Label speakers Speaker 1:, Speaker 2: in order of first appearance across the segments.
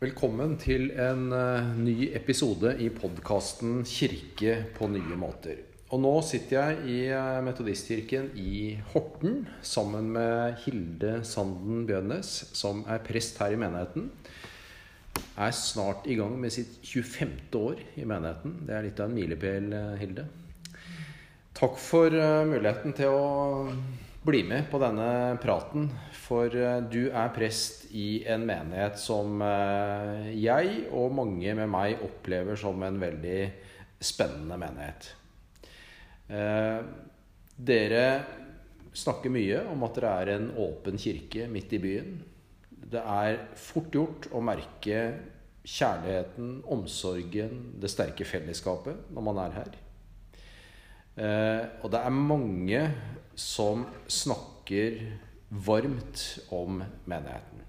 Speaker 1: Velkommen til en eh, ny episode i podkasten 'Kirke på nye måter'. Og nå sitter jeg i eh, Metodistkirken i Horten sammen med Hilde Sanden Bjønnes, som er prest her i menigheten. Er snart i gang med sitt 25. år i menigheten. Det er litt av en milepæl, eh, Hilde. Takk for muligheten til å bli med på denne praten. For du er prest i en menighet som eh, jeg og mange med meg opplever som en veldig spennende menighet. Eh, dere snakker mye om at dere er en åpen kirke midt i byen. Det er fort gjort å merke kjærligheten, omsorgen, det sterke fellesskapet når man er her. Eh, og det er mange som snakker varmt om menigheten.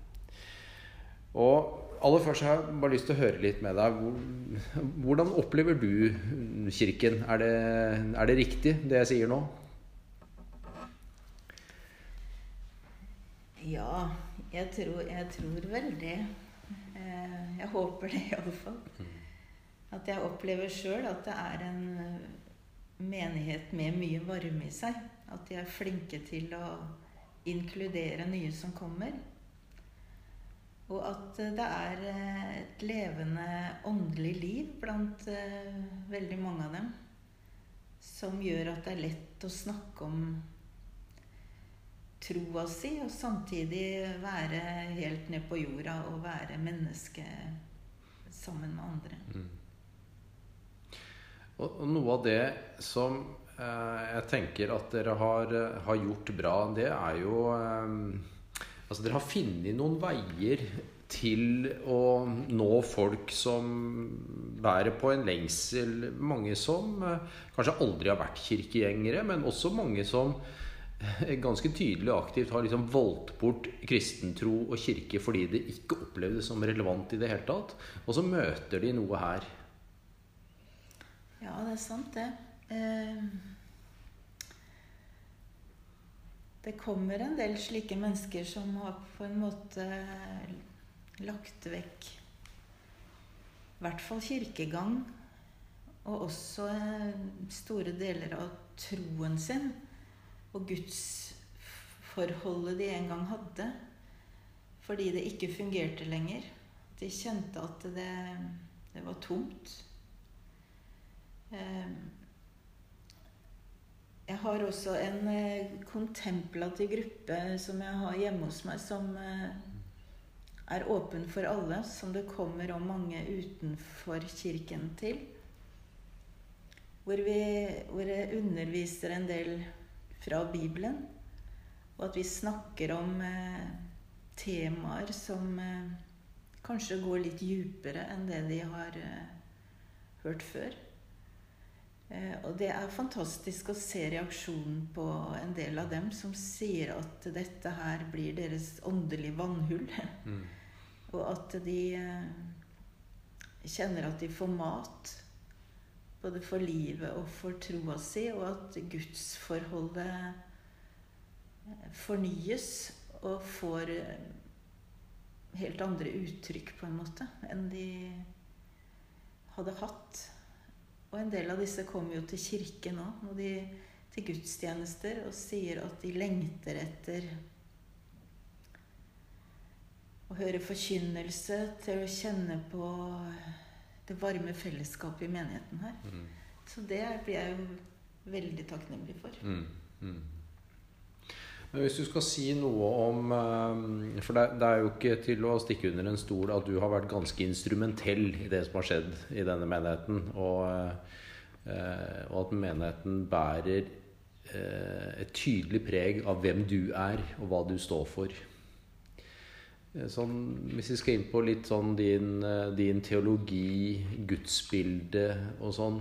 Speaker 1: Og aller først har jeg bare lyst til å høre litt med deg. Hvordan opplever du Kirken? Er det, er det riktig, det jeg sier nå?
Speaker 2: Ja, jeg tror, jeg tror vel det. Eh, jeg håper det iallfall. At jeg opplever sjøl at det er en menighet med mye varme i seg. At de er flinke til å inkludere nye som kommer. Og at eh, det er eh, et levende åndelig liv blant eh, veldig mange av dem. Som gjør at det er lett å snakke om troa si, og samtidig være helt ned på jorda og være menneske sammen med andre. Mm.
Speaker 1: Og, noe av det som jeg tenker at dere har, har, gjort bra, det er jo eh, Altså Dere har funnet noen veier til å nå folk som bærer på en lengsel. Mange som eh, kanskje aldri har vært kirkegjengere, men også mange som eh, ganske tydelig og aktivt har liksom valgt bort kristentro og kirke fordi det ikke opplevdes som relevant i det hele tatt. Og så møter de noe her.
Speaker 2: Ja, det er sant, det. Eh det kommer en del slike mennesker som har på en måte lagt vekk i hvert fall kirkegang, og også store deler av troen sin og gudsforholdet de en gang hadde, fordi det ikke fungerte lenger. De kjente at det, det var tomt. Eh, jeg har også en eh, kontemplativ gruppe som jeg har hjemme hos meg, som eh, er åpen for alle, som det kommer om mange utenfor kirken til. Hvor, vi, hvor jeg underviser en del fra Bibelen, og at vi snakker om eh, temaer som eh, kanskje går litt dypere enn det de har eh, hørt før. Eh, og det er fantastisk å se reaksjonen på en del av dem som sier at dette her blir deres åndelige vannhull. Mm. Og at de eh, kjenner at de får mat. Både for livet og for troa si. Og at gudsforholdet eh, fornyes og får helt andre uttrykk, på en måte, enn de hadde hatt og en del av disse kommer jo til kirken nå, og de, til gudstjenester, og sier at de lengter etter å høre forkynnelse, til å kjenne på det varme fellesskapet i menigheten her. Mm. Så det blir jeg jo veldig takknemlig for. Mm. Mm.
Speaker 1: Hvis du skal si noe om eh, For det, er jo ikke til å stikke under en stol at du har vært ganske instrumentell i det som har skjedd i denne menigheten. Og, eh, og at menigheten bærer eh, et tydelig preg av hvem du er, og hva du står for. Sånn, hvis vi skal inn på litt sånn din, din teologi, gudsbilde og sånn,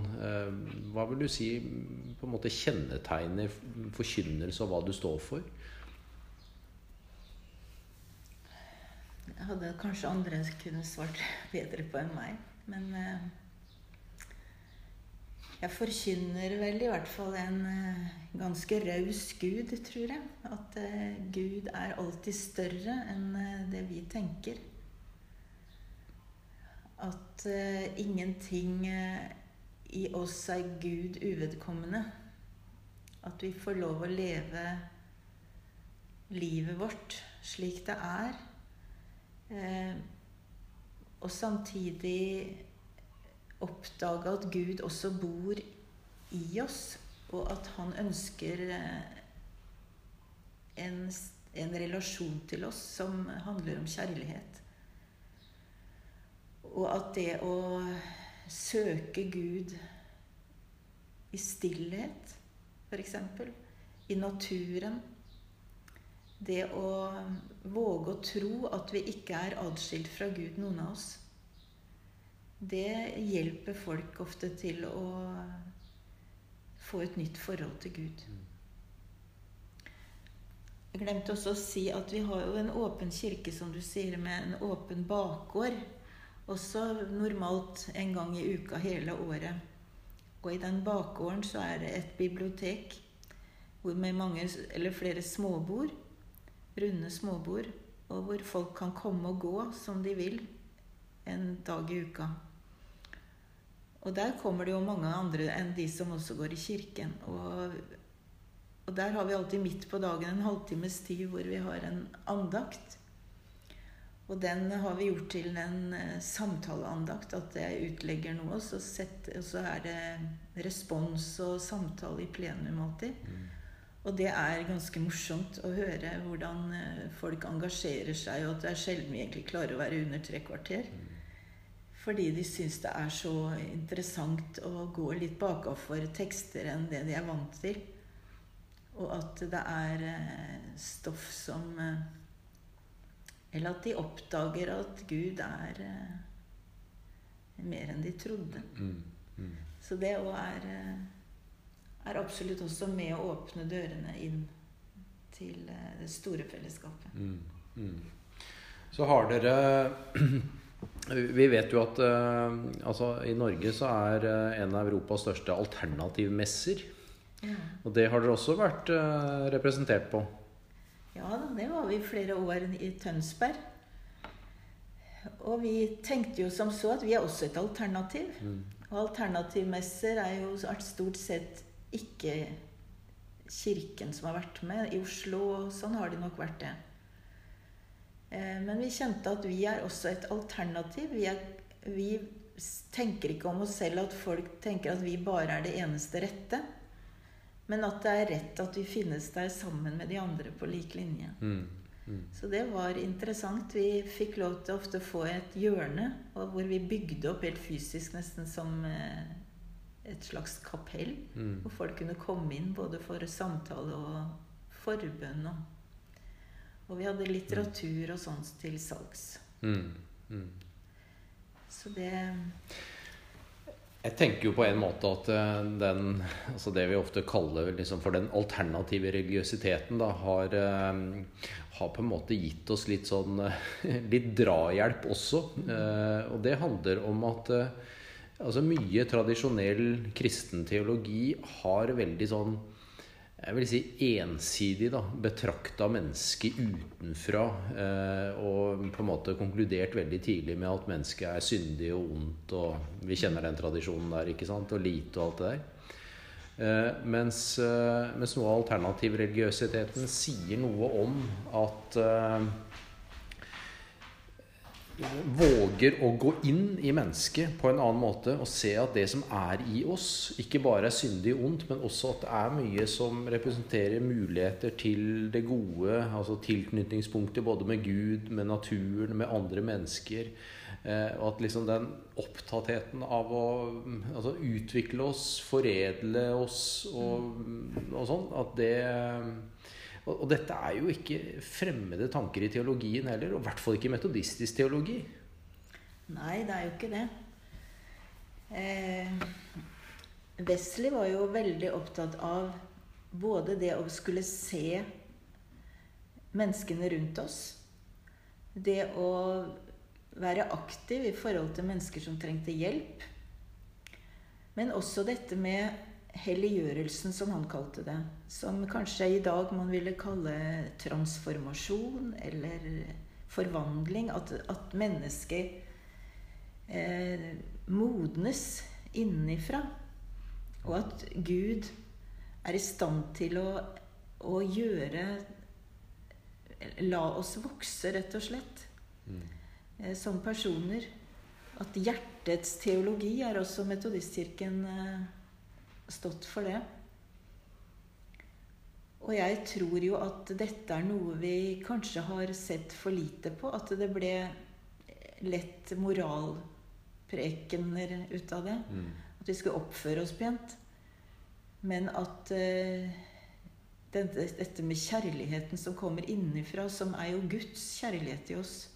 Speaker 1: hva vil du si på en måte kjennetegner forkynnelse og hva du står for?
Speaker 2: Hadde kanskje andre kunne svart bedre på enn meg. Men eh, jeg forkynner vel i hvert fall en eh, ganske raus Gud, tror jeg. At eh, Gud er alltid større enn det vi tenker. at ingenting i oss er Gud uvedkommende. At vi får lov å leve livet vårt slik det er. Eh, og samtidig oppdage at Gud også bor i oss, og at han ønsker eh, en, en relasjon til oss som handler om kjærlighet. Og at det å søke Gud i stillhet, f.eks., i naturen Det å våge å tro at vi ikke er adskilt fra Gud, noen av oss, det hjelper folk ofte til å få et nytt forhold til Gud. Jeg glemte også å si at vi har jo en åpen kirke, som du sier, med en åpen bakgård. Også normalt en gang i uka hele året. Og i den bakgården så er det et bibliotek med mange, eller flere småbord. Runde småbord. Og hvor folk kan komme og gå som de vil en dag i uka. Og der kommer det jo mange andre enn de som også går i kirken. Og, og der har vi alltid midt på dagen en halvtimes tid hvor vi har en andakt. Og den har vi gjort til en eh, samtaleandakt. At jeg utlegger noe, og så, er det respons og samtale i plenum alltid. Og det er ganske morsomt å høre hvordan eh, folk engasjerer seg, og at det er sjelden vi egentlig klarer å være under tre kvarter. Fordi de syns det er så interessant å gå litt bakafor tekster enn det de er vant til. Og at det er eh, stoff som eh, Eller at de oppdager at Gud er mer enn de trodde. Mm, mm. Så det òg er, er absolutt også med å åpne dørene inn til det store fellesskapet. Mm,
Speaker 1: mm. så har dere Vi vet jo at uh, altså, i Norge så er uh, en av Europas største alternativmesser. Ja. Og det har dere også vært representert på?
Speaker 2: Ja, det var vi flere år i Tønsberg. Og vi tenkte jo som så at vi er også et alternativ. Mm. Og alternativmesser er jo stort sett ikke Kirken som har vært med. I Oslo og sånn har de nok vært det. Eh, men vi kjente at vi er også et alternativ. Vi, er, vi, tenker ikke om oss selv at folk tenker at vi bare er det eneste rette. Men at det er rett at vi finnes der sammen med de andre på lik linje. Mm. Mm. Så det var interessant. Vi fikk lov til ofte å få et hjørne hvor vi bygde opp helt fysisk, nesten som eh, et slags kapell. Mm. Hvor folk kunne komme inn både for samtale og forbønn. og og vi hadde litteratur og sånt til salgs. Mm. Mm. Så det
Speaker 1: Jeg tenker jo på en måte at eh, den, altså det vi ofte kaller liksom for den alternative religiøsiteten, da, har, eh, har, på en måte gitt oss litt sånn litt drahjelp også. Mm. Og det handler om at altså mye tradisjonell kristen teologi har veldig sånn jeg vil si ensidig da, betrakta mennesket utenfra. Eh, og på en måte konkludert veldig tidlig med at mennesket er syndig og ondt. Og vi kjenner den tradisjonen der. ikke sant, Og lite og alt det der. Eh, mens, eh, mens, noe av alternativ-religiøsiteten sier noe om at våger å gå inn i mennesket på en annen måte og se at det som er i oss, ikke bare er syndig ondt, men også at det er mye som representerer muligheter til det gode, altså tilknytningspunkter både med Gud, med naturen, med andre mennesker. Eh, og at liksom den opptattheten av å altså, utvikle oss, foredle oss og, og sånn, at det og, og, dette er jo ikke fremmede tanker i teologien heller, og i hvert fall ikke metodistisk teologi.
Speaker 2: Nei, det er jo ikke det. Eh, Wesley var jo veldig opptatt av både det å skulle se menneskene rundt oss, det å være aktiv i forhold til mennesker som trengte hjelp, men også dette med helliggjørelsen, som han kalte det. Som kanskje i dag man ville kalle transformasjon eller forvandling. At, at mennesket eh, modnes innenfra. Og at Gud er i stand til å, å gjøre La oss vokse, rett og slett,
Speaker 1: Mm.
Speaker 2: eh, som personer. At hjertets teologi er også Metodistkirken eh, stått for det. Og jeg tror jo at dette er noe vi kanskje har sett for lite på. At det ble lett moralprekener ut av det.
Speaker 1: Mm.
Speaker 2: At vi skulle oppføre oss pent. Men at uh, dette, dette med kjærligheten som kommer innenfra, som er jo Guds kjærlighet i oss,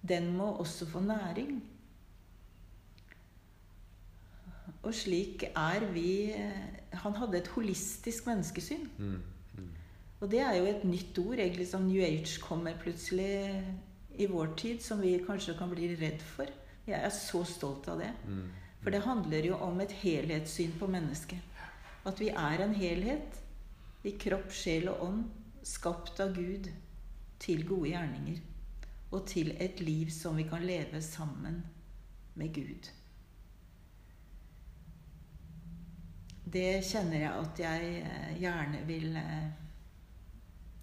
Speaker 2: den må også få næring. Og slik er vi eh, Han hadde et holistisk menneskesyn.
Speaker 1: Mm. Mm.
Speaker 2: Og det er jo et nytt ord, egentlig, som New Age kommer plutselig i vår tid, som vi kanskje kan bli redd for. Jeg er så stolt av det.
Speaker 1: Mm.
Speaker 2: For det handler jo om et helhetssyn på mennesket. At vi er en helhet i kropp, sjel og ånd, skapt av Gud til gode gjerninger. Og til et liv som vi kan leve sammen med Gud. Det kjenner jeg at jeg eh, gjerne vil eh,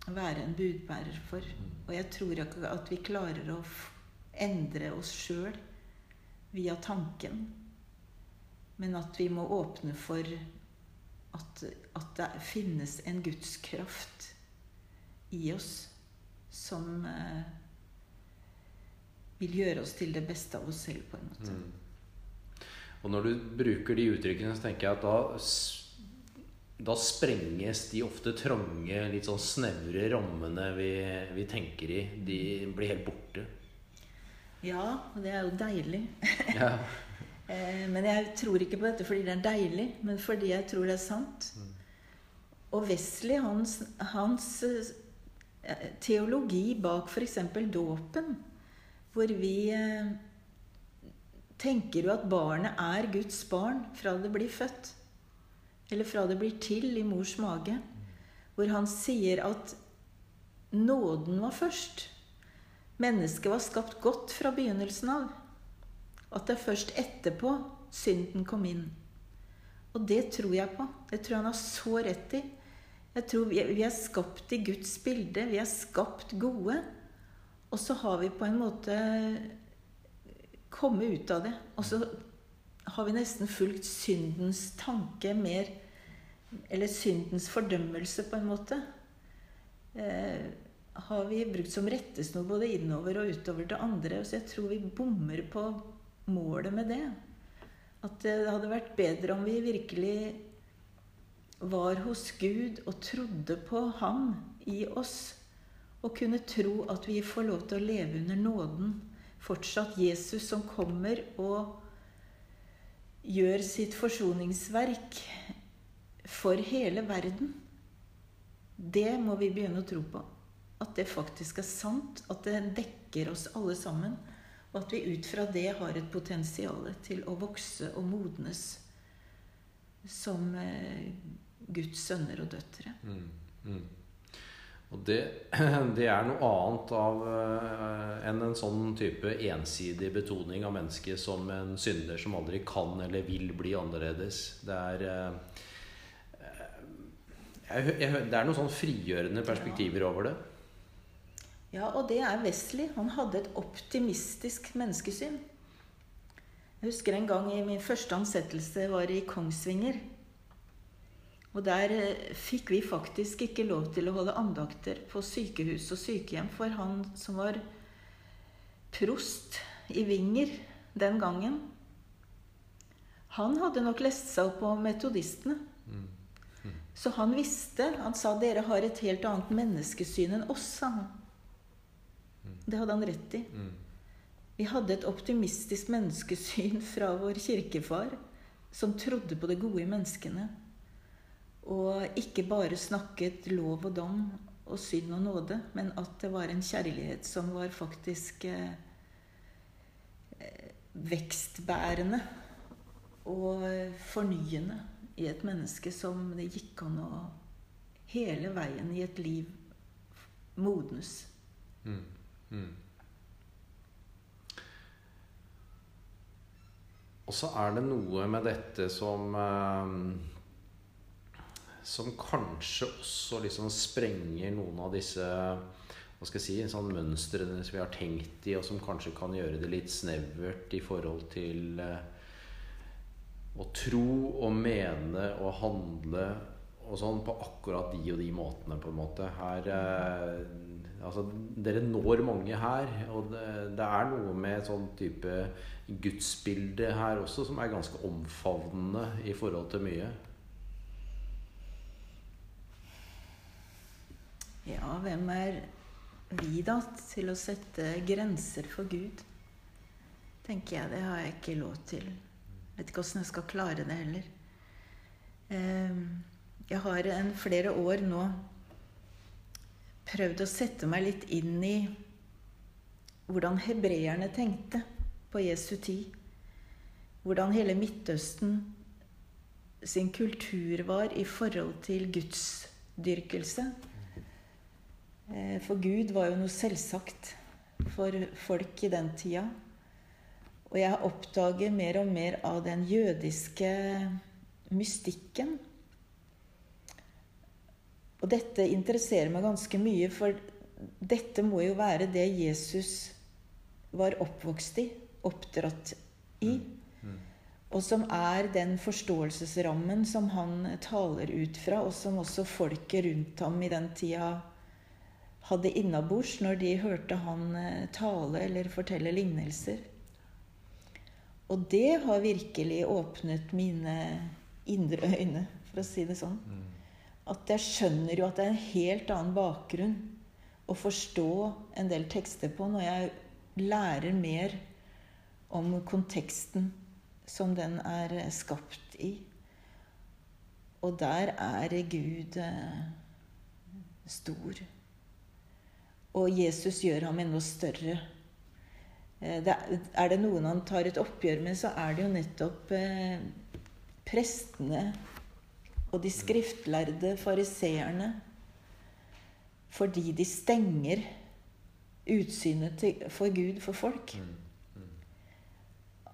Speaker 2: være en budbærer for. Og jeg tror ikke at vi klarer å endre oss sjøl via tanken. Men at vi må åpne for at, at det finnes en gudskraft i oss som eh, vil gjøre oss til det beste av oss selv, på en måte.
Speaker 1: Mm. Og når du bruker de uttrykkene, så tenker jeg at da, da sprenges de ofte trange, litt sånn snevre rammene vi, vi tenker i. De blir helt borte.
Speaker 2: Ja, og det er jo deilig.
Speaker 1: Ja.
Speaker 2: Eh, Men jeg tror ikke på dette fordi det er deilig, men fordi jeg tror det er sant. Og Wesley, hans, hans eh, teologi bak f.eks. dåpen, hvor vi eh, tenker du at barnet er Guds barn fra det blir født. Eller fra det blir til i mors mage. Hvor han sier at nåden var først. Mennesket var skapt godt fra begynnelsen av. At det er først etterpå synden kom inn. Og det tror jeg på. Det tror jeg han har så rett i. Jeg tror vi er skapt i Guds bilde. Vi er skapt gode. Og så har vi på en måte kommet ut av det. Og så har vi nesten fulgt syndens tanke mer Eller syndens fordømmelse, på en måte. Eh, har vi brukt som rettesnor både innover og utover til andre. Så jeg tror vi bommer på målet med det. At det hadde vært bedre om vi virkelig var hos Gud og trodde på Ham i oss. Og kunne tro at vi får lov til å leve under nåden. Fortsatt Jesus som kommer og gjør sitt forsoningsverk for hele verden. Det må vi begynne å tro på. At det faktisk er sant. At det dekker oss alle sammen. Og at vi ut fra det har et potensial til å vokse og modnes som eh, Guds sønner og døtre.
Speaker 1: Mm. Mm. Og det, det er noe annet av, eh, enn en sånn type ensidig betoning av mennesket som en synder som aldri kan eller vil bli annerledes. Det er eh, jeg, jeg, Det er noen sånn frigjørende perspektiver over det.
Speaker 2: Ja, og det er Wesley. Han hadde et optimistisk menneskesyn. Jeg husker en gang i min første ansettelse var i Kongsvinger. Og der eh, fikk vi faktisk ikke lov til å holde andakter på sykehus og sykehjem, for han som var prost i Vinger den gangen, han hadde nok lest seg opp på metodistene. Så han visste. Han sa dere har et helt annet menneskesyn enn oss, sa han. Det hadde han rett i.
Speaker 1: Mm.
Speaker 2: Vi hadde et optimistisk menneskesyn fra vår kirkefar, som trodde på det gode i menneskene. Og ikke bare snakket lov og dom og synd og nåde, men at det var en kjærlighet som var faktisk eh, vekstbærende og fornyende i et menneske som det gikk an å hele veien i et liv modnes.
Speaker 1: Mm. Mm. Og så er det noe med dette som eh, Som kanskje også liksom sprenger noen av disse hva skal jeg si, sånn mønstrene som vi har tenkt i, og som kanskje kan gjøre det litt snevert i forhold til eh, å tro og mene og handle og sånn på akkurat de og de måtene, på en måte. Her eh, Altså, dere når mange her, og det, det er noe med et sånn type gudsbilde her også som er ganske omfavnende i forhold til mye.
Speaker 2: Ja, hvem er vi da til å sette grenser for Gud? Tenker jeg. Det har jeg ikke lov til. Vet ikke åssen jeg skal klare det heller. Ehm, jeg har en flere år nå prøvd å sette meg litt inn i hvordan hebreerne tenkte på Jesu tid. Hvordan hele Midtøsten sin kultur var i forhold til gudsdyrkelse. Eh, for Gud var jo noe selvsagt for folk i den tida. Og jeg oppdager mer og mer av den jødiske mystikken og dette interesserer meg ganske mye, for dette må jo være det Jesus var oppvokst i, oppdratt i. Mm. Mm. Og som er den forståelsesrammen som han taler ut fra, og som også folket rundt ham i den tida hadde innabords når de hørte han eh, tale eller fortelle lignelser. Og det har virkelig åpnet mine indre øyne, for å si det sånn. Mm at jeg skjønner jo at det er en helt annen bakgrunn å forstå en del tekster på når jeg lærer mer om konteksten som den er skapt i. Og der er Gud eh, stor. Og Jesus gjør ham enda større. Eh, er det noen han tar et oppgjør med, så er det jo nettopp eh, prestene og de skriftlærde fariseerne fordi de stenger utsynet til, for Gud for folk. Mm, mm.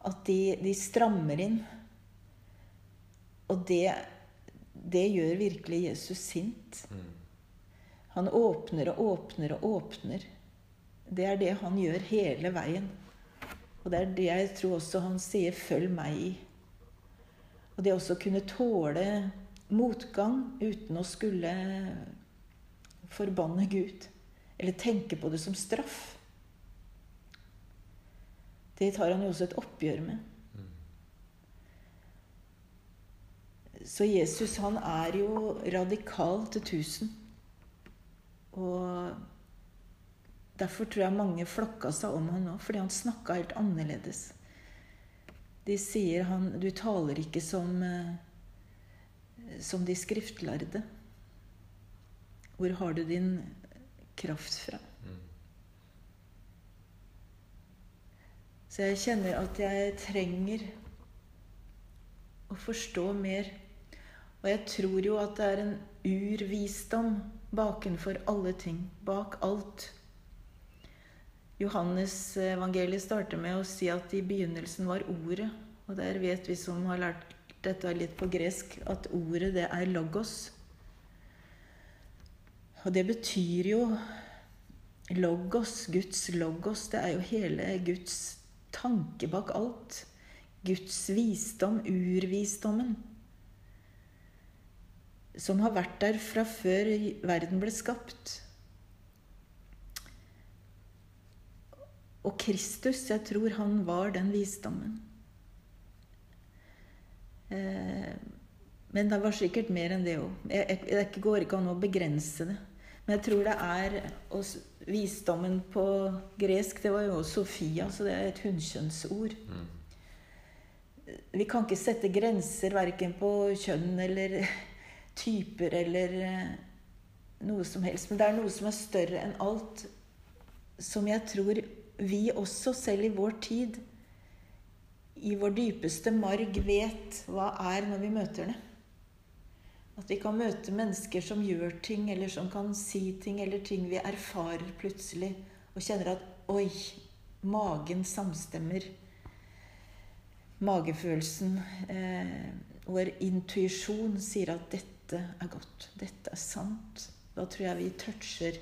Speaker 2: At de, de, strammer inn. Og det, det gjør virkelig Jesus sint. Mm. Han åpner og åpner og åpner. Det er det han gjør hele veien. Og det er det jeg tror også han sier 'følg meg' i. Og det også kunne tåle motgang uten å skulle forbanne Gud eller tenke på det som straff. Det tar han jo også et oppgjør med. Så Jesus, han er jo radikal til tusen. Og derfor tror jeg mange flokka seg om han nå, fordi han snakka helt annerledes. De sier han Du taler ikke som uh, som de skriftlærde. Hvor har du din kraft fra? Mm. Så jeg kjenner at jeg trenger å forstå mer. Og jeg tror jo at det er en urvisdom bakenfor alle ting. Bak alt. Johannes evangeliet starter med å si at i begynnelsen var Ordet. Og der vet vi som har lært dette litt på gresk, at ordet det er logos. Og det betyr jo logos, Guds logos. Det er jo hele Guds tanke bak alt. Guds visdom, urvisdommen. Som har vært der fra før verden ble skapt. Og Kristus, jeg tror han var den visdommen. Eh, men det var sikkert mer enn det òg. Det går ikke an å begrense det. Men jeg tror det er Visdommen på gresk, det var jo Sofia, så det er et hunnkjønnsord. Mm. Vi kan ikke sette grenser verken på kjønn eller typer eller eh, noe som helst. Men det er noe som er større enn alt, som jeg tror vi også, selv i vår tid, i vår dypeste marg vet hva er når vi møter det. At vi kan møte mennesker som gjør ting, eller som kan si ting, eller ting vi erfarer plutselig, og kjenner at Oi, magen samstemmer magefølelsen, eh, vår intuisjon sier at dette er godt, dette er sant, da tror jeg vi toucher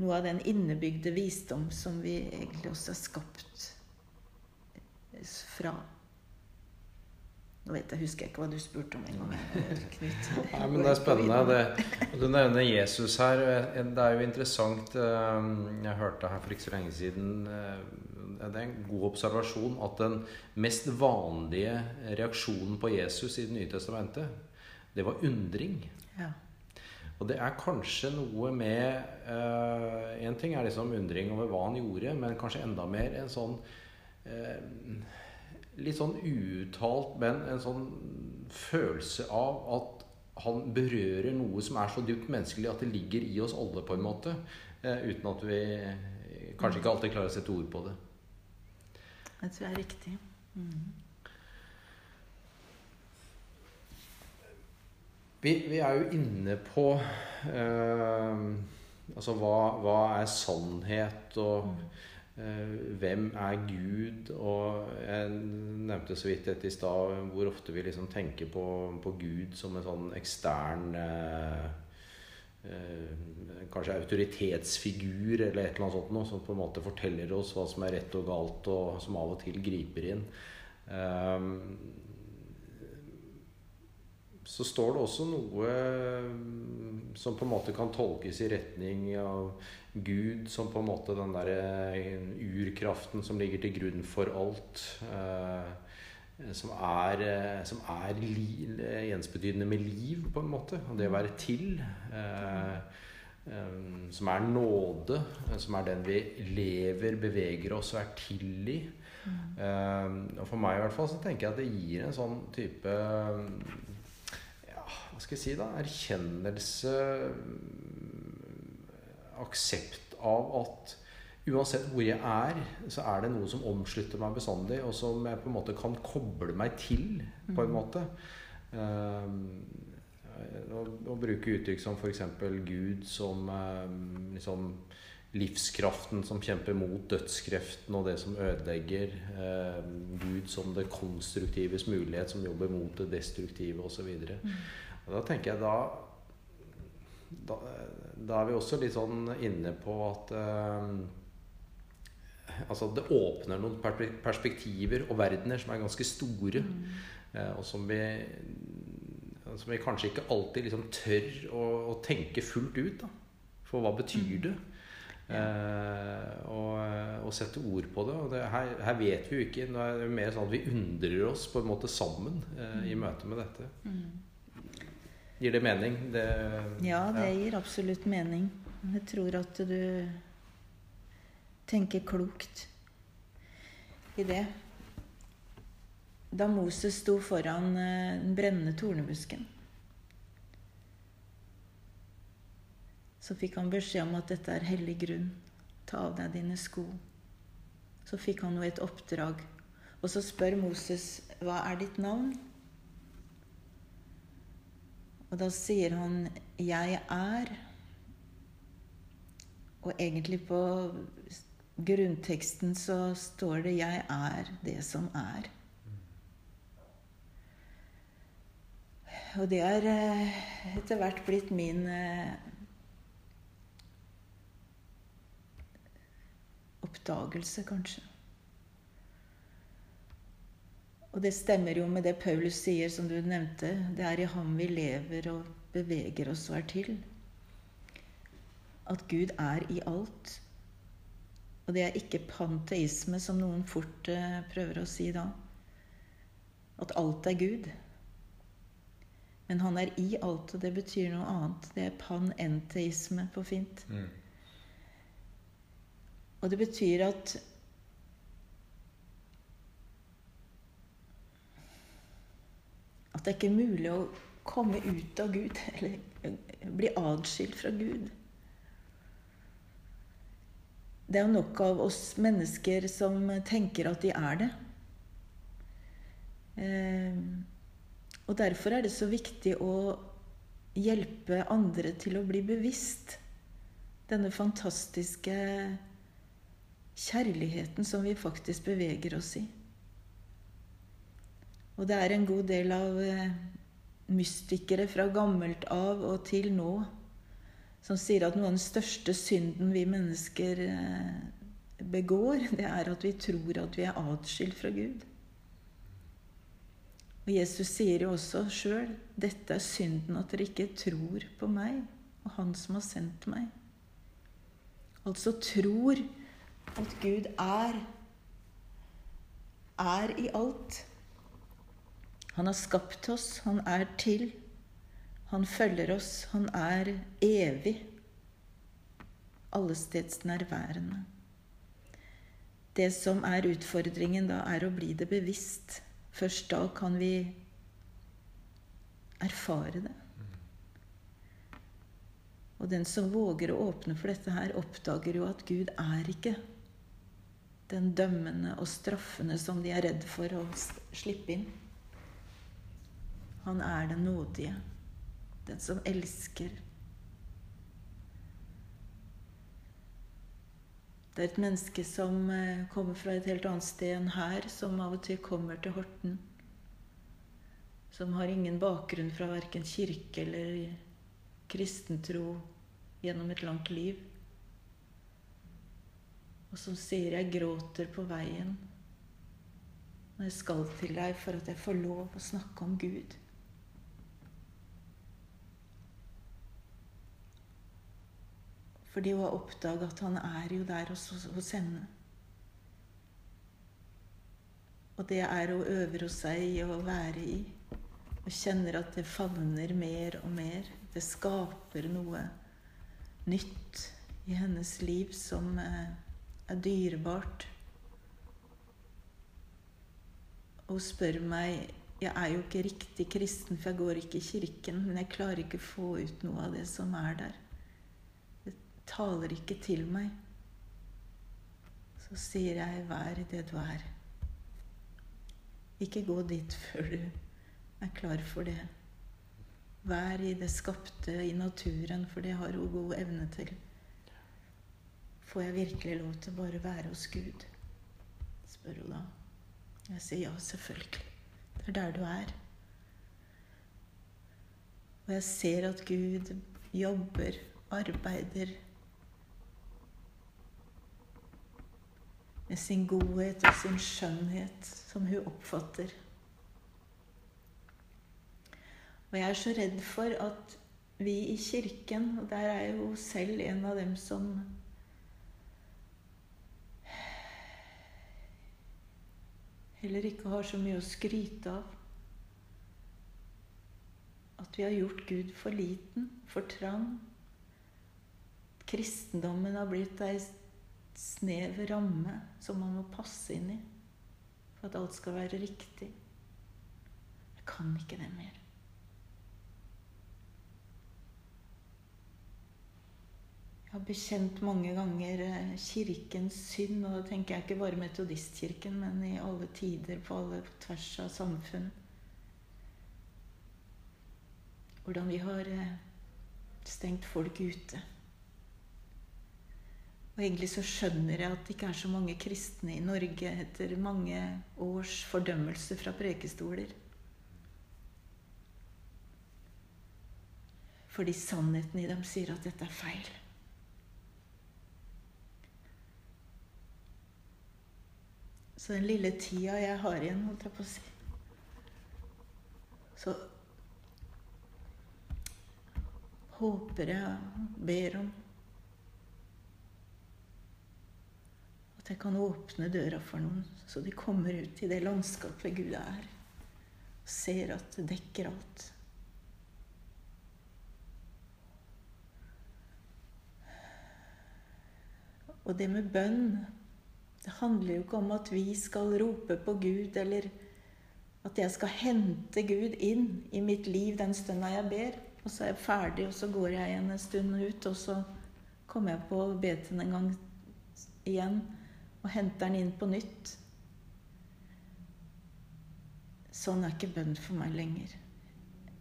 Speaker 2: noe av den innebygde visdom som vi egentlig også er skapt fra. Nå vet jeg, husker jeg ikke hva du spurte om engang.
Speaker 1: Nei, men det er spennende. Det, du nevner Jesus her. Det er jo interessant eh, Jeg hørte her for ikke så lenge siden eh, Det er en god observasjon at den mest vanlige reaksjonen på Jesus i Det nye testamentet, det var undring.
Speaker 2: Ja.
Speaker 1: Og det er kanskje noe med uh, En ting er liksom undring over hva han gjorde, men kanskje enda mer en sånn uh, Litt sånn uuttalt, men en sånn følelse av at han berører noe som er så dypt menneskelig at det ligger i oss alle, på en måte. Uh, uten at vi kanskje ikke alltid klarer å sette ord på det.
Speaker 2: Jeg tror jeg er riktig. Mm.
Speaker 1: Vi, vi, er jo inne på eh, Altså hva, hva, er sannhet, og eh, hvem er Gud? Og jeg nevnte så vidt dette i stad, hvor ofte vi liksom tenker på, på, Gud som en sånn ekstern eh, eh Kanskje autoritetsfigur eller et eller annet sånt noe, som på en måte forteller oss hva som er rett og galt, og som av og til griper inn. Um, så står det også noe mm, som på en måte kan tolkes i retning av Gud som på en måte den derre urkraften som ligger til grunn for alt. Eh, som er, eh, som er li, ensbetydende med liv, på en måte. Og det å være til. Eh, eh, som er nåde. Som er den vi lever, beveger oss og er til i. Mm. og for meg i hvert fall så tenker jeg at det gir en sånn type hva skal jeg si da, erkjennelse, aksept av at uansett hvor jeg er, så er det noe som omslutter meg bestandig, og som jeg på en måte kan koble meg til, på en mm. måte. Um, å, å, bruke uttrykk som f.eks. Gud som um, liksom livskraften som kjemper mot dødskreften og det som ødelegger. Eh, Gud som det konstruktives mulighet, som jobber mot det destruktive osv. Mm. Og da tenker jeg da, da, da er vi også litt sånn inne på at eh, Altså det åpner noen perspektiver og verdener som er ganske store. Mm. Eh, og som vi, som vi kanskje ikke alltid liksom tør å, å, tenke fullt ut. Da. For hva betyr mm. det? Eh, og, og, sette ord på det. Og det, her, her, vet vi jo ikke. Nå er det mer sånn at vi undrer oss på en måte sammen eh, i mm. møte med dette. Mm. Gir det mening? Det,
Speaker 2: ja, det ja. gir absolutt mening. Jeg tror at du tenker klokt i det. Da Moses sto foran eh, den brennende tornebusken, så fikk han beskjed om at dette er hellig grunn. Ta av deg dine sko. Så fikk han jo et oppdrag. Og så spør Moses, hva er ditt navn? Og da sier han 'jeg er'. Og egentlig på grunnteksten så står det 'jeg er det som er'. Og det er eh, etter hvert blitt min eh, oppdagelse, kanskje. Og det stemmer jo med det Paulus sier, som du nevnte. Det er i ham vi lever og beveger oss og er til. At Gud er i alt. Og det er ikke panteisme, som noen fort eh, prøver å si da. At alt er Gud. Men han er i alt, og det betyr noe annet. Det er panenteisme på fint. Mm. Og det betyr at At det ikke er mulig å komme ut av Gud eller bli atskilt fra Gud. Det er nok av oss mennesker som tenker at de er det. Eh, og derfor er det så viktig å hjelpe andre til å bli bevisst denne fantastiske kjærligheten som vi faktisk beveger oss i. Og det er en god del av eh, mystikere fra gammelt av og til nå som sier at noe av den største synden vi mennesker eh, begår, det er at vi tror at vi er atskilt fra Gud. Og Jesus sier jo også sjøl dette er synden at dere ikke tror på meg og Han som har sendt meg. Altså tror at Gud er er i alt. Han har skapt oss, han er til. Han følger oss, han er evig. Allestedsnærværende. Det som er utfordringen da, er å bli det bevisst. Først da kan vi erfare det. Og den som våger å åpne for dette her, oppdager jo at Gud er ikke den dømmende og straffende som de er redd for å slippe inn. Han er den nådige, den som elsker. Det er et menneske som eh, kommer fra et helt annet sted enn her, som av og til kommer til Horten. Som har ingen bakgrunn fra verken kirke eller kristentro gjennom et langt liv. Og som sier 'jeg gråter på veien' når jeg skal til deg for at jeg får lov å snakke om Gud. Fordi hun har oppdaga at han er jo der hos, hos henne. Og det er hun øver seg i å være i. Og kjenner at det favner mer og mer. Det skaper noe nytt i hennes liv som eh, er dyrebart. Og hun spør meg Jeg er jo ikke riktig kristen, for jeg går ikke i kirken, men jeg klarer ikke å få ut noe av det som er der. Taler ikke til meg. Så sier jeg, vær det du er. Ikke gå dit før du er klar for det. Vær i det skapte, i naturen, for det har hun god evne til. Får jeg virkelig lov til bare å være hos Gud? spør hun da. Jeg sier ja, selvfølgelig. Det er der du er. Og jeg ser at Gud jobber, arbeider med sin godhet og sin skjønnhet, som hun oppfatter. Og jeg er så redd for at vi i kirken, og der er jo selv en av dem som heller ikke har så mye å skryte av. At vi har gjort Gud for liten, for trang. Kristendommen har blitt ei snev ramme som man må passe inn i for at alt skal være riktig. Jeg kan ikke det mer. Jeg har bekjent mange ganger eh, kirkens synd, og da tenker jeg ikke bare metodistkirken, men i alle tider, på alle på tvers av samfunn. Hvordan vi har eh, stengt folk ute. Og egentlig så skjønner jeg at det ikke er så mange kristne i Norge etter mange års fordømmelse fra prekestoler. Fordi sannheten i dem sier at dette er feil. Så den lille tida jeg har igjen, holdt jeg på å si Så håper jeg ber om jeg kan åpne døra for noen, så de kommer ut i det landskapet Gud er, og ser at det dekker alt. Og det med bønn det handler jo ikke om at vi skal rope på Gud, eller at jeg skal hente Gud inn i mitt liv den stunda jeg ber. Og så er jeg ferdig, og så går jeg igjen en stund ut, og så kommer jeg på å be til den en gang igjen og henter den inn på nytt. Sånn er ikke bønn for meg lenger.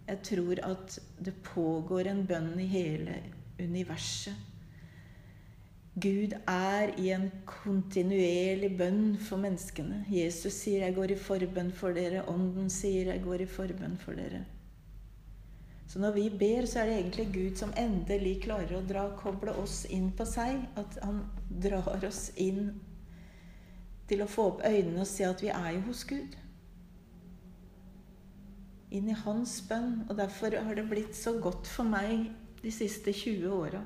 Speaker 2: Jeg tror at det pågår en bønn i hele universet. Gud er i en kontinuerlig bønn for menneskene. Jesus sier 'jeg går i forbønn for dere'. Ånden sier 'jeg går i forbønn for dere'. Så når vi ber, så er det egentlig Gud som endelig klarer å dra, koble oss inn på seg. At han drar oss inn til å få opp øynene og se at vi er jo hos Gud. Inn i hans bønn. Og derfor har det blitt så godt for meg de siste 20 åra.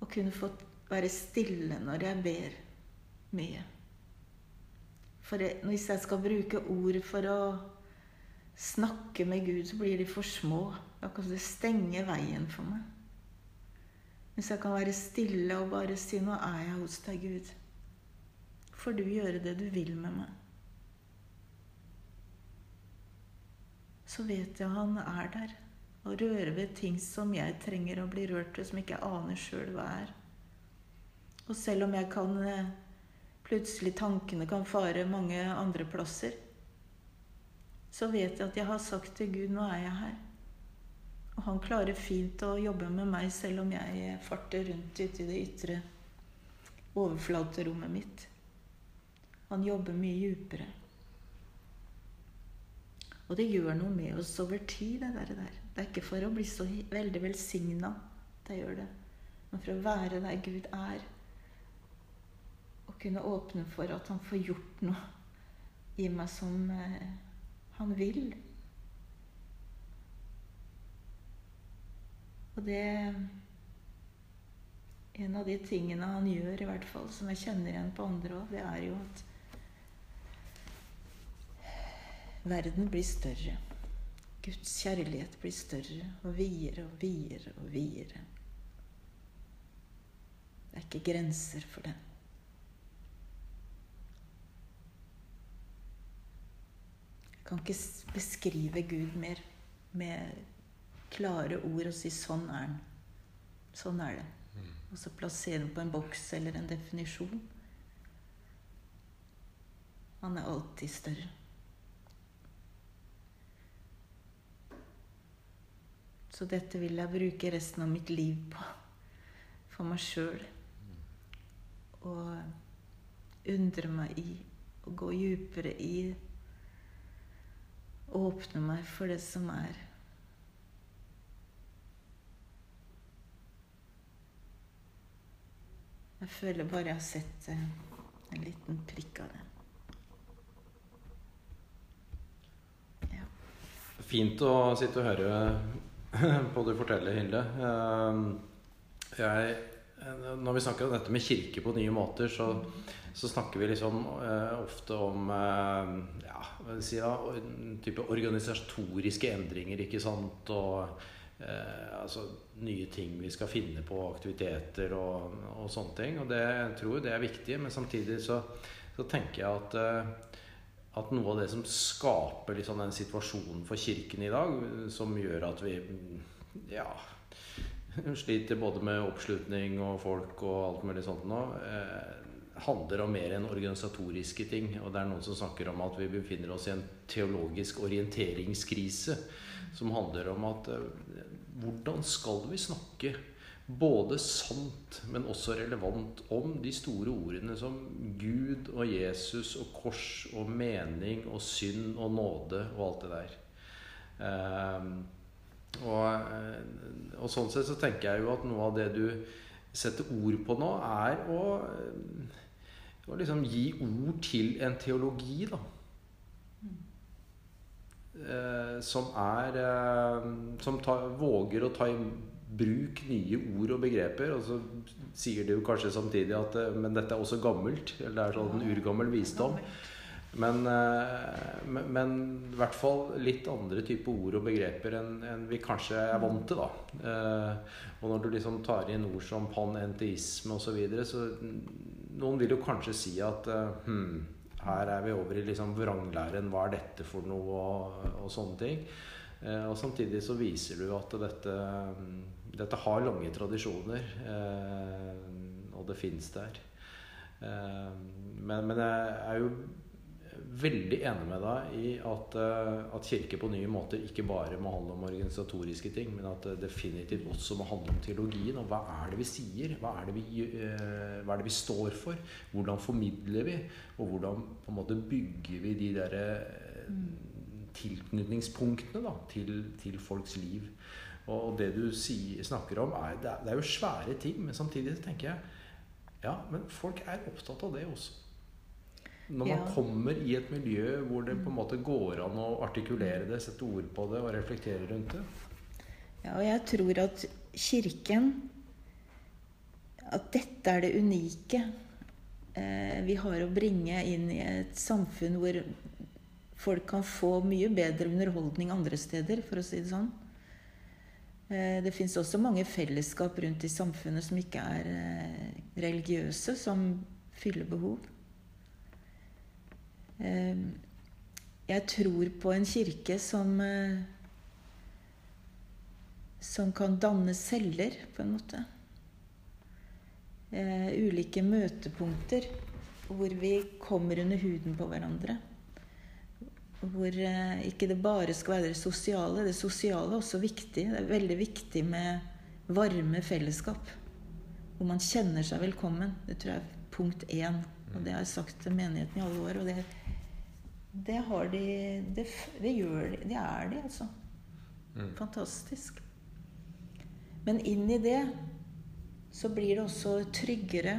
Speaker 2: Å kunne få være stille når jeg ber mye. For hvis jeg skal bruke ord for å snakke med Gud, så blir de for små. Da kan det stenge veien for meg. Hvis jeg kan være stille og bare si 'Nå er jeg hos deg, Gud', får du gjøre det du vil med meg. Så vet jeg han er der og rører ved ting som jeg trenger å bli rørt ved, som ikke jeg aner sjøl hva er. Og selv om jeg kan eh, Plutselig tankene kan fare mange andre plasser så vet jeg at jeg har sagt til Gud nå er jeg her. Og han klarer fint å jobbe med meg selv om jeg farter rundt ute i det ytre overflaterommet mitt. Han jobber mye djupere. Og det gjør noe med oss over tid, det der. Det er ikke for å bli så veldig velsigna det gjør det, men for å være der Gud er. Og kunne åpne for at han får gjort noe i meg som eh, han vil. Og det En av de tingene han gjør, i hvert fall, som jeg kjenner igjen på andre òg, det er jo at verden blir større. Guds kjærlighet blir større og videre og videre og videre. Det er ikke grenser for den. Jeg kan ikke beskrive Gud mer med klare ord og si 'sånn er han'. Sånn er det. Mm. Og så plassere den på en boks eller en definisjon. Han er alltid større. Så dette vil jeg bruke resten av mitt liv på. For meg sjøl. Og undre meg i. Og gå djupere i åpne meg for det som er. Jeg føler bare jeg har sett eh, en liten prikk av det.
Speaker 1: Ja. Fint å sitte og høre på du forteller, Hilde. Eh, jeg, når vi snakker om dette med kirke på nye måter, så, så snakker vi liksom eh, ofte om ja, si, ja, type organisatoriske endringer, ikke sant. Og eh, altså nye ting vi skal finne på, aktiviteter og, og sånne ting. Og det, jeg tror det er viktig, men samtidig så, så tenker jeg at eh, at noe av det som skaper liksom den situasjonen for Kirken i dag, som gjør at vi ja, sliter både med oppslutning og folk og alt mulig sånt nå, eh, handler om mer enn organisatoriske ting. Og det er noen som snakker om at vi befinner oss i en teologisk orienteringskrise. Som handler om at eh, hvordan skal vi snakke både sant, men også relevant om de store ordene som Gud og Jesus og kors og mening og synd og nåde og alt det der. Um, og, eh, og, sånn sett så tenker jeg jo at noe av det du setter ord på nå, er å å liksom gi ord til en teologi, da. Eh, som er eh, Som tar, våger å ta i bruk nye ord og begreper. Og så sier det jo kanskje samtidig at eh, Men dette er også gammelt. Eller det er sånn urgammel visdom. Men, men, i hvert fall litt andre typer ord og begreper enn, enn vi kanskje er vant til. da. Eh, og når du liksom tar inn ord som panenteisme osv., så, videre, så noen vil jo kanskje si at hmm, her er vi over i liksom vranglæren. Hva er dette for noe? Og, og sånne ting. Eh, og samtidig så viser du at dette, dette har lange tradisjoner. Eh, og det fins der. Eh, men, men, jeg er jo veldig enig med deg i at, eh, at kirke på nye måter ikke bare må handle om organisatoriske ting, men at det definitivt også må handle om teologien. Og hva er det vi sier? Hva er det vi, eh, hva er det vi står for? Hvordan formidler vi? Og hvordan på en måte bygger vi de der eh, tilknytningspunktene da, til, til folks liv? Og det du sier, snakker om, er, det er jo svære ting, men samtidig tenker jeg ja, men folk er opptatt av det også. Når man
Speaker 2: Ja.
Speaker 1: kommer i et miljø hvor det på en måte går an å artikulere det, sette ord på det og reflektere rundt det.
Speaker 2: Ja, og jeg tror at Kirken At dette er det unike eh, vi har å bringe inn i et samfunn hvor folk kan få mye bedre underholdning andre steder, for å si det sånn. Eh, det fins også mange fellesskap rundt i samfunnet som ikke er eh, religiøse, som fyller behov. Eh, jeg tror på en kirke som eh, som kan danne celler, på en måte. Eh, ulike møtepunkter hvor vi kommer under huden på hverandre. Hvor eh, ikke det bare skal være det sosiale. Det sosiale er også viktig. Det er veldig viktig med varme fellesskap. Hvor man kjenner seg velkommen. Det tror jeg er punkt én. Og det har jeg sagt til menigheten i alle år. Og det, det har de Det, det gjør de. Det er de, altså.
Speaker 1: Mm.
Speaker 2: Fantastisk. Men inn i det så blir det også tryggere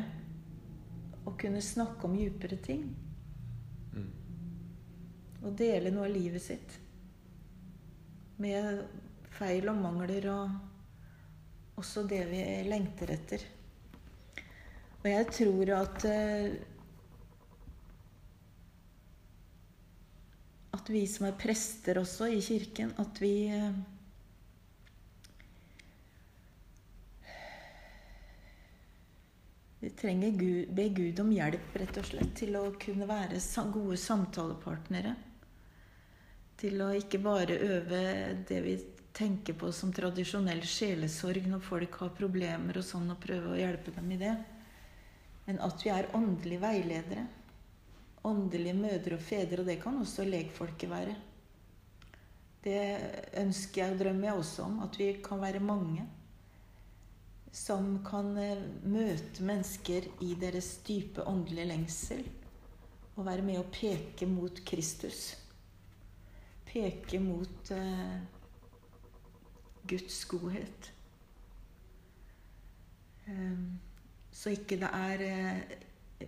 Speaker 2: å kunne snakke om djupere ting.
Speaker 1: Mm.
Speaker 2: Og dele noe av livet sitt. Med feil og mangler og også det vi lengter etter. Og jeg tror at eh, At vi som er prester også i kirken, at vi eh, Vi trenger Gud, be Gud om hjelp, rett og slett, til å kunne være gode samtalepartnere. Til å ikke bare øve det vi tenker på som tradisjonell sjelesorg når folk har problemer og sånn, og prøve å hjelpe dem i det. Men at vi er åndelige veiledere. Åndelige mødre og fedre, og det kan også legfolket være. Det ønsker jeg og drømmer jeg også om, at vi kan være mange som kan eh, møte mennesker i deres dype åndelige lengsel. Og være med å peke mot Kristus. Peke mot eh, Guds godhet. Eh, så ikke det er eh,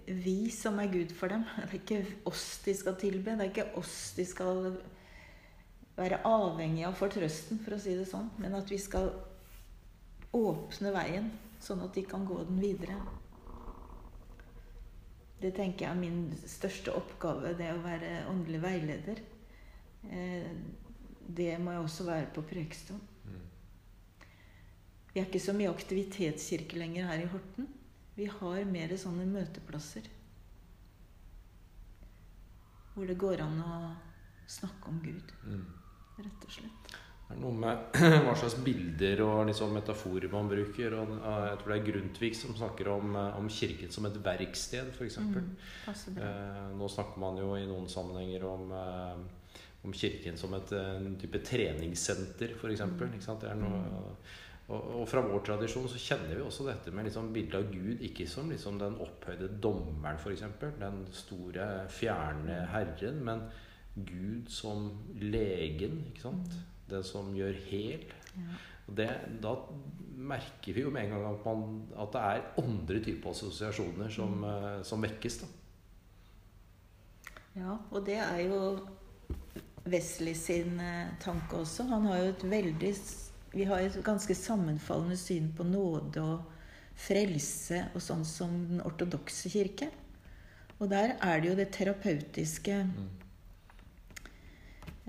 Speaker 2: vi som er Gud for dem. Det er ikke oss de skal tilbe. Det er ikke oss de skal være avhengig av for trøsten, for å si det sånn. Men at vi skal åpne veien, sånn at de kan gå den videre. Det tenker jeg er min største oppgave, det å være åndelig veileder. Eh, Det må jeg også være på Preikestolen.
Speaker 1: Mm.
Speaker 2: Vi er ikke så mye aktivitetskirke lenger her i Horten. Vi har mer sånne møteplasser. Hvor det går an å snakke om Gud,
Speaker 1: Mm.
Speaker 2: rett og slett.
Speaker 1: Det er noe med hva slags bilder og liksom metaforer man bruker. Og jeg tror det er Grundtvig som snakker om, eh, om kirken som et verksted, f.eks.
Speaker 2: Mm.
Speaker 1: Eh, nå snakker man jo i noen sammenhenger om, eh, om kirken som et eh, en type treningssenter, f.eks.
Speaker 2: Mm.
Speaker 1: Det er noe, og, og fra vår tradisjon så kjenner vi også dette med liksom bildet av Gud ikke som liksom den opphøyde dommeren, f.eks. Den store, fjerne Herren, men Gud som legen, ikke sant? Den som gjør hel.
Speaker 2: Ja.
Speaker 1: Det, da merker vi jo med en gang at, man, at det er andre typer assosiasjoner som, eh, som vekkes. da.
Speaker 2: Ja, og det er jo Wesley sin eh, tanke også. Han har jo et veldig Vi har et ganske sammenfallende syn på nåde og frelse og sånn som den ortodokse kirke. Og der er det jo det terapeutiske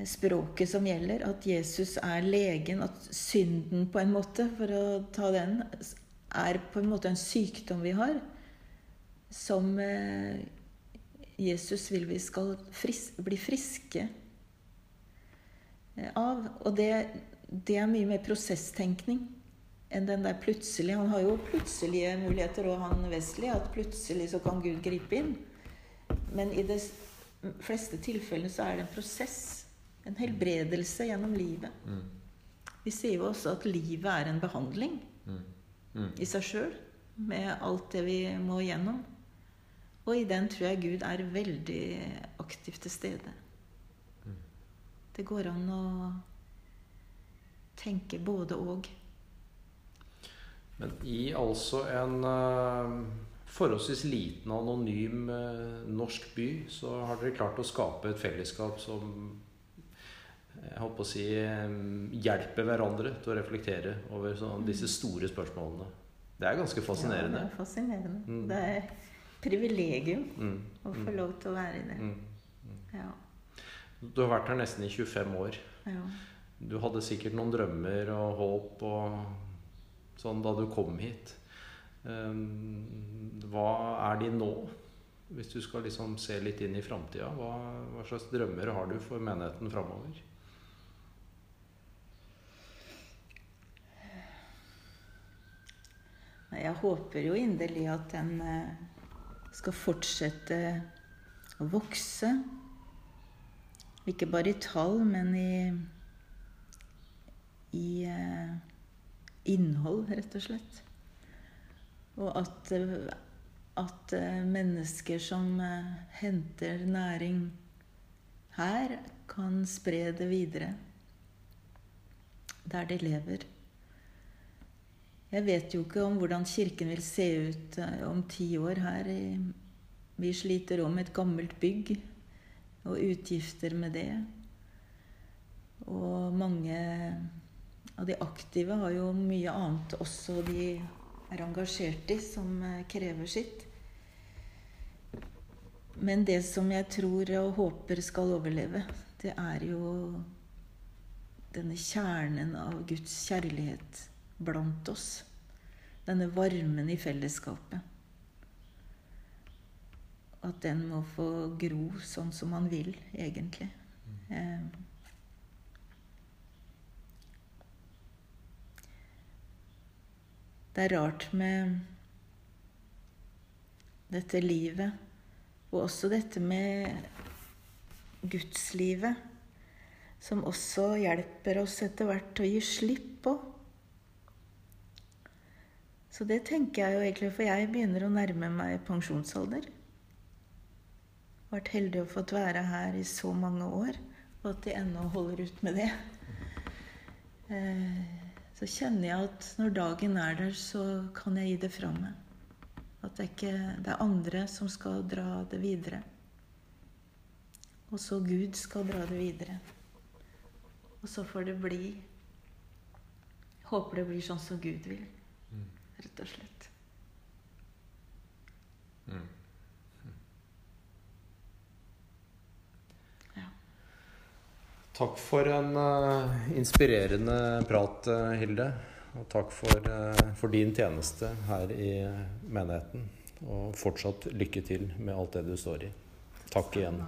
Speaker 2: språket som gjelder. At Jesus er legen. At synden, på en måte, for å ta den, er på en måte en sykdom vi har. Som eh, Jesus vil vi skal fris bli friske eh, av. Og det, det er mye mer prosesstenkning enn den der plutselig. Han har jo plutselige muligheter, og han Wesley, at plutselig så kan Gud gripe inn. Men i det fleste tilfellene så er det en prosess. En helbredelse gjennom livet.
Speaker 1: Mm.
Speaker 2: Vi sier jo også at livet er en behandling
Speaker 1: Mm. Mm.
Speaker 2: i seg sjøl. Med alt det vi må gjennom. Og i den tror jeg Gud er veldig aktivt til stede.
Speaker 1: Mm.
Speaker 2: Det går an å tenke både og.
Speaker 1: Men i altså en eh, forholdsvis liten og anonym eh, norsk by, så har dere klart å skape et fellesskap som jeg holdt på å si eh, hjelper hverandre til å reflektere over sånn, disse store spørsmålene. Det er ganske fascinerende.
Speaker 2: Ja, det er fascinerende.
Speaker 1: Mm.
Speaker 2: Det er privilegium
Speaker 1: Mm.
Speaker 2: å få lov til å være i det.
Speaker 1: Mm.
Speaker 2: Ja.
Speaker 1: Du har vært her nesten i 25 år.
Speaker 2: ja.
Speaker 1: Du hadde sikkert noen drømmer og håp og sånn da du kom hit. Um, Hva er de nå? Hvis du skal liksom se litt inn i framtida, hva, hva slags drømmer har du for menigheten framover?
Speaker 2: Jeg håper jo inderlig at den eh, skal fortsette å vokse. Ikke bare i tall, men i, i eh, innhold, rett og slett. Og at, eh, at eh, mennesker som henter næring her, kan spre det videre der de lever. Jeg vet jo ikke om hvordan Kirken vil se ut om ti år her. Vi sliter om et gammelt bygg og utgifter med det. Og mange av de aktive har jo mye annet også de er engasjert i, som eh, krever sitt. Men det som jeg tror og håper skal overleve, det er jo denne kjernen av Guds kjærlighet blant oss. Denne varmen i fellesskapet. At den må få gro sånn som man vil, egentlig. Eh, Det er rart med dette livet, og også dette med gudslivet, som også hjelper oss etter hvert å gi slipp på. Så det tenker jeg jo egentlig, for jeg begynner å nærme meg pensjonsalder. Vært heldig å fått være her i så mange år, og at de ennå holder ut med det. Eh, Så kjenner jeg at når dagen er der, så kan jeg gi det fra meg. At det, ikke, det er andre som skal dra det videre. Og så Gud skal dra det videre. Og så får det bli Håper det blir sånn som Gud vil, rett og slett.
Speaker 1: Mm. Takk for en uh, inspirerende prat, eh, Hilde. Og takk for, uh, for din tjeneste her i menigheten. Og fortsatt lykke til med alt det du står i. Takk igjen.